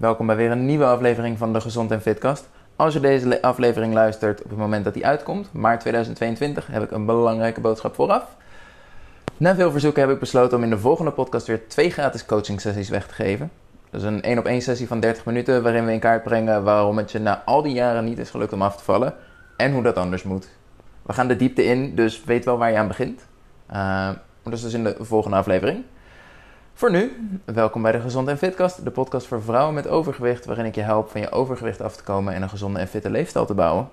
Welkom bij weer een nieuwe aflevering van de Gezond en Fitkast. Als je deze aflevering luistert op het moment dat die uitkomt, maart 2022, heb ik een belangrijke boodschap vooraf. Na veel verzoeken heb ik besloten om in de volgende podcast weer twee gratis coaching sessies weg te geven. Dus een 1 op 1 sessie van 30 minuten waarin we in kaart brengen waarom het je na al die jaren niet is gelukt om af te vallen en hoe dat anders moet. We gaan de diepte in, dus weet wel waar je aan begint. Uh, dat is dus in de volgende aflevering. Voor nu, welkom bij de Gezond en Fitkast, de podcast voor vrouwen met overgewicht, waarin ik je help van je overgewicht af te komen en een gezonde en fitte leefstijl te bouwen.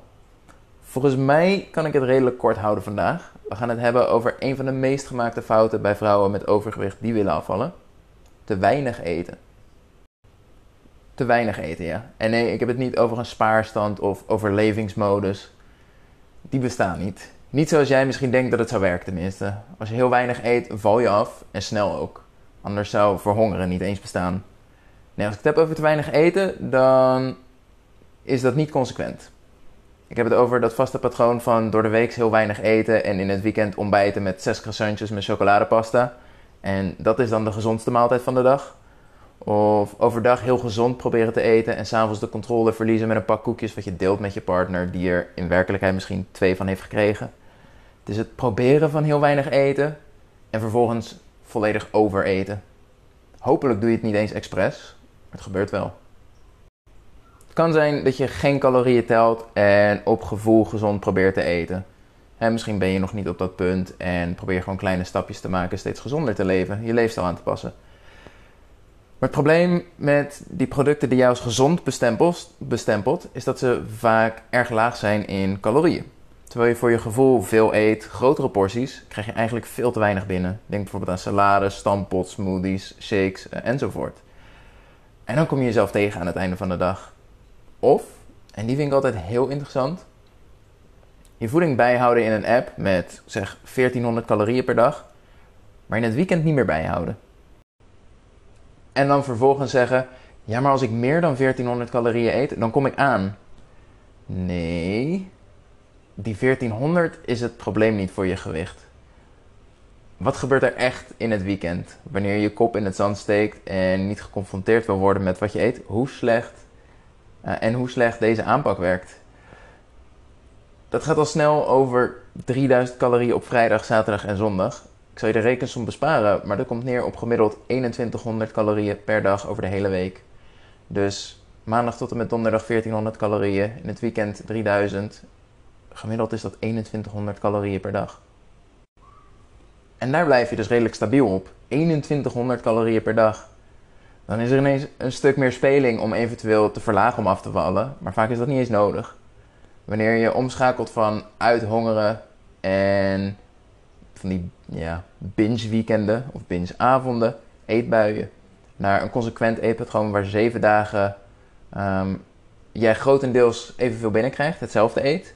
Volgens mij kan ik het redelijk kort houden vandaag. We gaan het hebben over een van de meest gemaakte fouten bij vrouwen met overgewicht die willen afvallen: te weinig eten. Te weinig eten, ja. En nee, ik heb het niet over een spaarstand of overlevingsmodus. Die bestaan niet. Niet zoals jij misschien denkt dat het zou werken, tenminste. Als je heel weinig eet, val je af en snel ook. Anders zou verhongeren niet eens bestaan. Nee, als ik het heb over te weinig eten, dan is dat niet consequent. Ik heb het over dat vaste patroon van door de week heel weinig eten en in het weekend ontbijten met zes croissantjes met chocoladepasta. En dat is dan de gezondste maaltijd van de dag. Of overdag heel gezond proberen te eten en s'avonds de controle verliezen met een pak koekjes wat je deelt met je partner, die er in werkelijkheid misschien twee van heeft gekregen. Het is het proberen van heel weinig eten en vervolgens volledig overeten. Hopelijk doe je het niet eens expres, maar het gebeurt wel. Het kan zijn dat je geen calorieën telt en op gevoel gezond probeert te eten. misschien ben je nog niet op dat punt en probeer gewoon kleine stapjes te maken, steeds gezonder te leven, je leefstijl aan te passen. Maar het probleem met die producten die jou als gezond bestempelt, bestempelt, is dat ze vaak erg laag zijn in calorieën. Terwijl je voor je gevoel veel eet, grotere porties, krijg je eigenlijk veel te weinig binnen. Denk bijvoorbeeld aan salades, stampot, smoothies, shakes uh, enzovoort. En dan kom je jezelf tegen aan het einde van de dag. Of, en die vind ik altijd heel interessant, je voeding bijhouden in een app met zeg 1400 calorieën per dag, maar in het weekend niet meer bijhouden. En dan vervolgens zeggen: Ja, maar als ik meer dan 1400 calorieën eet, dan kom ik aan. Nee, die 1400 is het probleem niet voor je gewicht. Wat gebeurt er echt in het weekend? Wanneer je kop in het zand steekt en niet geconfronteerd wil worden met wat je eet, hoe slecht uh, en hoe slecht deze aanpak werkt. Dat gaat al snel over 3000 calorieën op vrijdag, zaterdag en zondag. Ik zal je de rekensom besparen, maar dat komt neer op gemiddeld 2100 calorieën per dag over de hele week. Dus maandag tot en met donderdag 1400 calorieën, in het weekend 3000. Gemiddeld is dat 2100 calorieën per dag. En daar blijf je dus redelijk stabiel op. 2100 calorieën per dag. Dan is er ineens een stuk meer speling om eventueel te verlagen om af te vallen. Maar vaak is dat niet eens nodig. Wanneer je omschakelt van uithongeren en van die ja, binge weekenden of binge avonden, eetbuien, naar een consequent eetpatroon waar zeven dagen um, jij grotendeels evenveel binnenkrijgt, hetzelfde eet,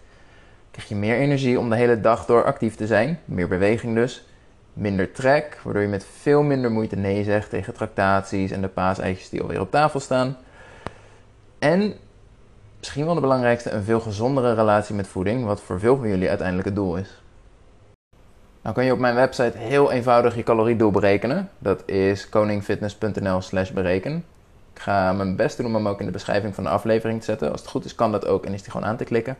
krijg je meer energie om de hele dag door actief te zijn, meer beweging dus, minder trek, waardoor je met veel minder moeite nee zegt tegen tractaties en de paaseitjes die alweer op tafel staan. En misschien wel de belangrijkste, een veel gezondere relatie met voeding, wat voor veel van jullie uiteindelijk het doel is. Nou kan je op mijn website heel eenvoudig je caloriedoel berekenen. Dat is koningfitness.nl slash bereken. Ik ga mijn best doen om hem ook in de beschrijving van de aflevering te zetten. Als het goed is kan dat ook en is die gewoon aan te klikken.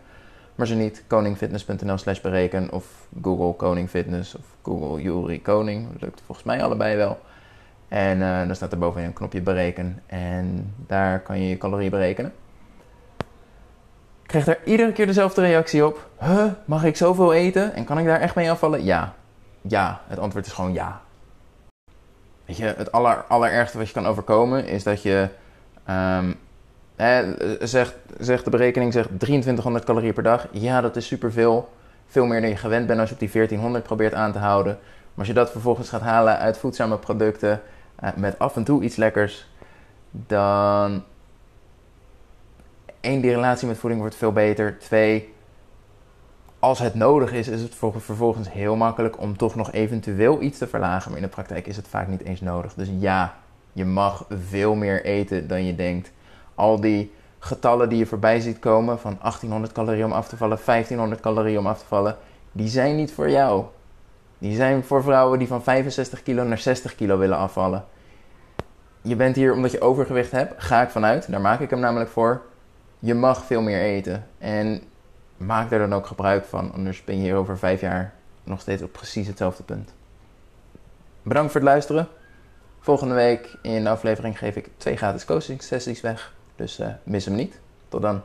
Maar zo niet, koningfitness.nl slash bereken of Google Koning Fitness of Google Jury Koning. Dat lukt volgens mij allebei wel. En uh, dan staat er bovenin een knopje bereken en daar kan je je calorieën berekenen. Ik krijg daar iedere keer dezelfde reactie op. Huh, mag ik zoveel eten? En kan ik daar echt mee afvallen? Ja. Ja. Het antwoord is gewoon ja. Weet je, het aller, allerergste wat je kan overkomen is dat je... Um, zegt, zegt de berekening zegt 2300 calorieën per dag. Ja, dat is superveel. Veel meer dan je gewend bent als je op die 1400 probeert aan te houden. Maar als je dat vervolgens gaat halen uit voedzame producten... Uh, met af en toe iets lekkers... dan één, die relatie met voeding wordt veel beter. Twee, als het nodig is, is het vervolgens heel makkelijk om toch nog eventueel iets te verlagen. Maar in de praktijk is het vaak niet eens nodig. Dus ja, je mag veel meer eten dan je denkt. Al die getallen die je voorbij ziet komen van 1800 calorieën om af te vallen, 1500 calorieën om af te vallen, die zijn niet voor jou. Die zijn voor vrouwen die van 65 kilo naar 60 kilo willen afvallen. je bent hier omdat je overgewicht hebt, ga ik vanuit. Daar maak ik hem namelijk voor. Je mag veel meer eten. En maak er dan ook gebruik van. Anders ben je hier over vijf jaar nog steeds op precies hetzelfde punt. Bedankt voor het luisteren. Volgende week in de aflevering geef ik twee gratis coaching sessies weg. Dus uh, mis hem niet. Tot dan.